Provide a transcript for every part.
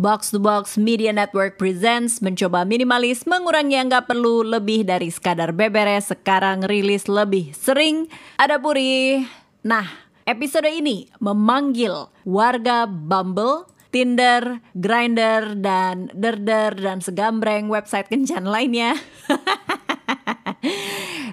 Box to Box Media Network presents mencoba minimalis mengurangi yang nggak perlu lebih dari sekadar beberes sekarang rilis lebih sering ada puri. Nah, episode ini memanggil warga Bumble, Tinder, Grinder dan Derder dan segambreng website kencan lainnya.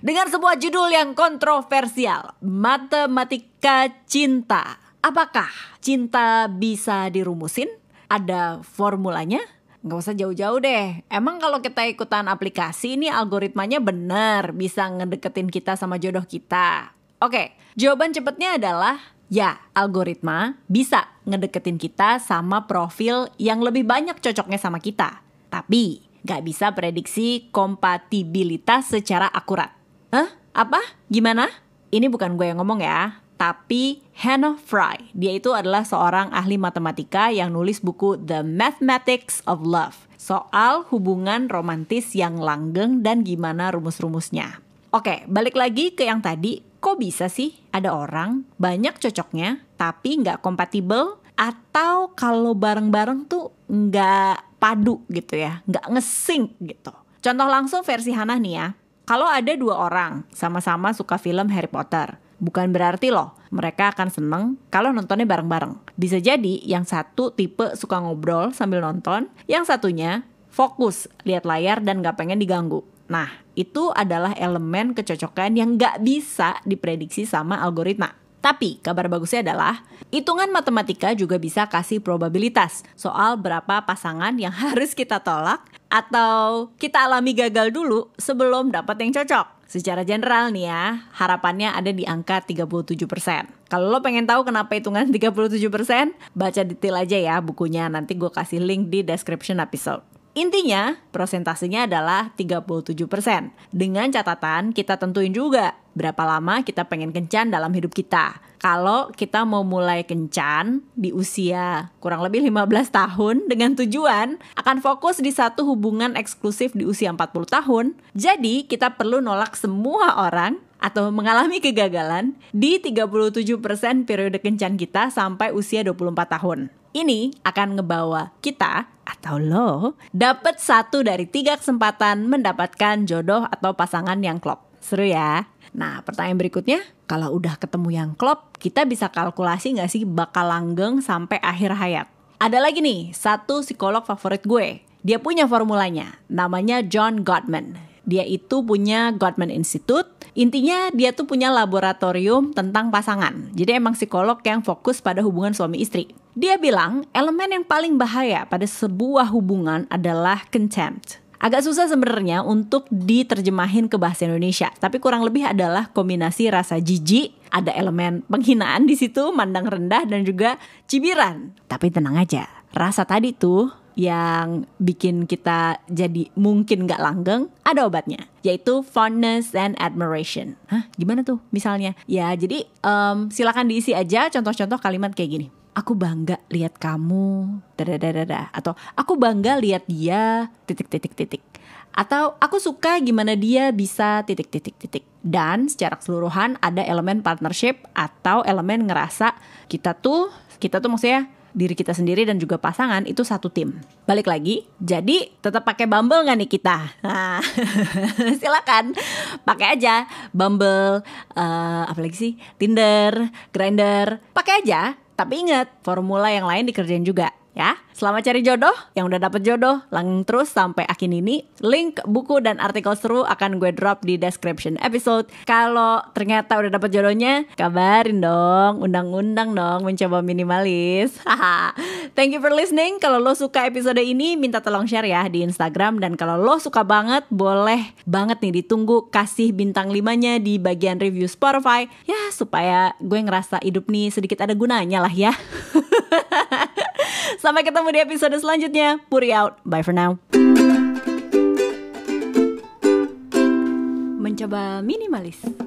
Dengan sebuah judul yang kontroversial, Matematika Cinta. Apakah cinta bisa dirumusin? Ada formulanya? Nggak usah jauh-jauh deh. Emang kalau kita ikutan aplikasi ini algoritmanya bener bisa ngedeketin kita sama jodoh kita. Oke, jawaban cepatnya adalah ya, algoritma bisa ngedeketin kita sama profil yang lebih banyak cocoknya sama kita. Tapi nggak bisa prediksi kompatibilitas secara akurat. Hah? Apa? Gimana? Ini bukan gue yang ngomong ya, tapi Hannah Fry. Dia itu adalah seorang ahli matematika yang nulis buku The Mathematics of Love. Soal hubungan romantis yang langgeng dan gimana rumus-rumusnya. Oke, balik lagi ke yang tadi. Kok bisa sih ada orang banyak cocoknya tapi nggak kompatibel atau kalau bareng-bareng tuh nggak padu gitu ya, nggak ngesing gitu. Contoh langsung versi Hannah nih ya. Kalau ada dua orang sama-sama suka film Harry Potter, Bukan berarti loh mereka akan seneng kalau nontonnya bareng-bareng. Bisa jadi yang satu tipe suka ngobrol sambil nonton, yang satunya fokus lihat layar dan gak pengen diganggu. Nah, itu adalah elemen kecocokan yang gak bisa diprediksi sama algoritma. Tapi kabar bagusnya adalah hitungan matematika juga bisa kasih probabilitas soal berapa pasangan yang harus kita tolak atau kita alami gagal dulu sebelum dapat yang cocok. Secara general nih ya, harapannya ada di angka 37%. Kalau lo pengen tahu kenapa hitungan 37%, baca detail aja ya bukunya. Nanti gue kasih link di description episode. Intinya, prosentasenya adalah 37%. Dengan catatan, kita tentuin juga berapa lama kita pengen kencan dalam hidup kita. Kalau kita mau mulai kencan di usia kurang lebih 15 tahun dengan tujuan akan fokus di satu hubungan eksklusif di usia 40 tahun, jadi kita perlu nolak semua orang atau mengalami kegagalan di 37% periode kencan kita sampai usia 24 tahun. Ini akan ngebawa kita atau lo dapat satu dari tiga kesempatan mendapatkan jodoh atau pasangan yang klop. Seru ya? Nah pertanyaan berikutnya, kalau udah ketemu yang klop, kita bisa kalkulasi nggak sih bakal langgeng sampai akhir hayat? Ada lagi nih, satu psikolog favorit gue. Dia punya formulanya, namanya John Gottman. Dia itu punya Gottman Institute. Intinya dia tuh punya laboratorium tentang pasangan. Jadi emang psikolog yang fokus pada hubungan suami istri. Dia bilang elemen yang paling bahaya pada sebuah hubungan adalah contempt. Agak susah sebenarnya untuk diterjemahin ke bahasa Indonesia, tapi kurang lebih adalah kombinasi rasa jijik, ada elemen penghinaan di situ, mandang rendah dan juga cibiran. Tapi tenang aja, rasa tadi tuh yang bikin kita jadi mungkin nggak langgeng ada obatnya yaitu fondness and admiration. Hah, gimana tuh misalnya? Ya jadi um, silakan diisi aja contoh-contoh kalimat kayak gini. Aku bangga lihat kamu, dadadadada. Atau aku bangga lihat dia, titik-titik-titik. Atau aku suka gimana dia bisa titik-titik-titik. Dan secara keseluruhan ada elemen partnership atau elemen ngerasa kita tuh, kita tuh maksudnya diri kita sendiri dan juga pasangan itu satu tim. Balik lagi, jadi tetap pakai Bumble nggak nih kita? Nah, silakan pakai aja Bumble, uh, apalagi sih Tinder, Grinder, pakai aja. Tapi ingat, formula yang lain dikerjain juga ya. Selamat cari jodoh, yang udah dapet jodoh, langgeng terus sampai akhir ini. Link buku dan artikel seru akan gue drop di description episode. Kalau ternyata udah dapet jodohnya, kabarin dong, undang-undang dong mencoba minimalis. Thank you for listening. Kalau lo suka episode ini, minta tolong share ya di Instagram. Dan kalau lo suka banget, boleh banget nih ditunggu kasih bintang limanya di bagian review Spotify. Ya, supaya gue ngerasa hidup nih sedikit ada gunanya lah ya. Sampai ketemu di episode selanjutnya. Puri out. Bye for now. Mencoba minimalis.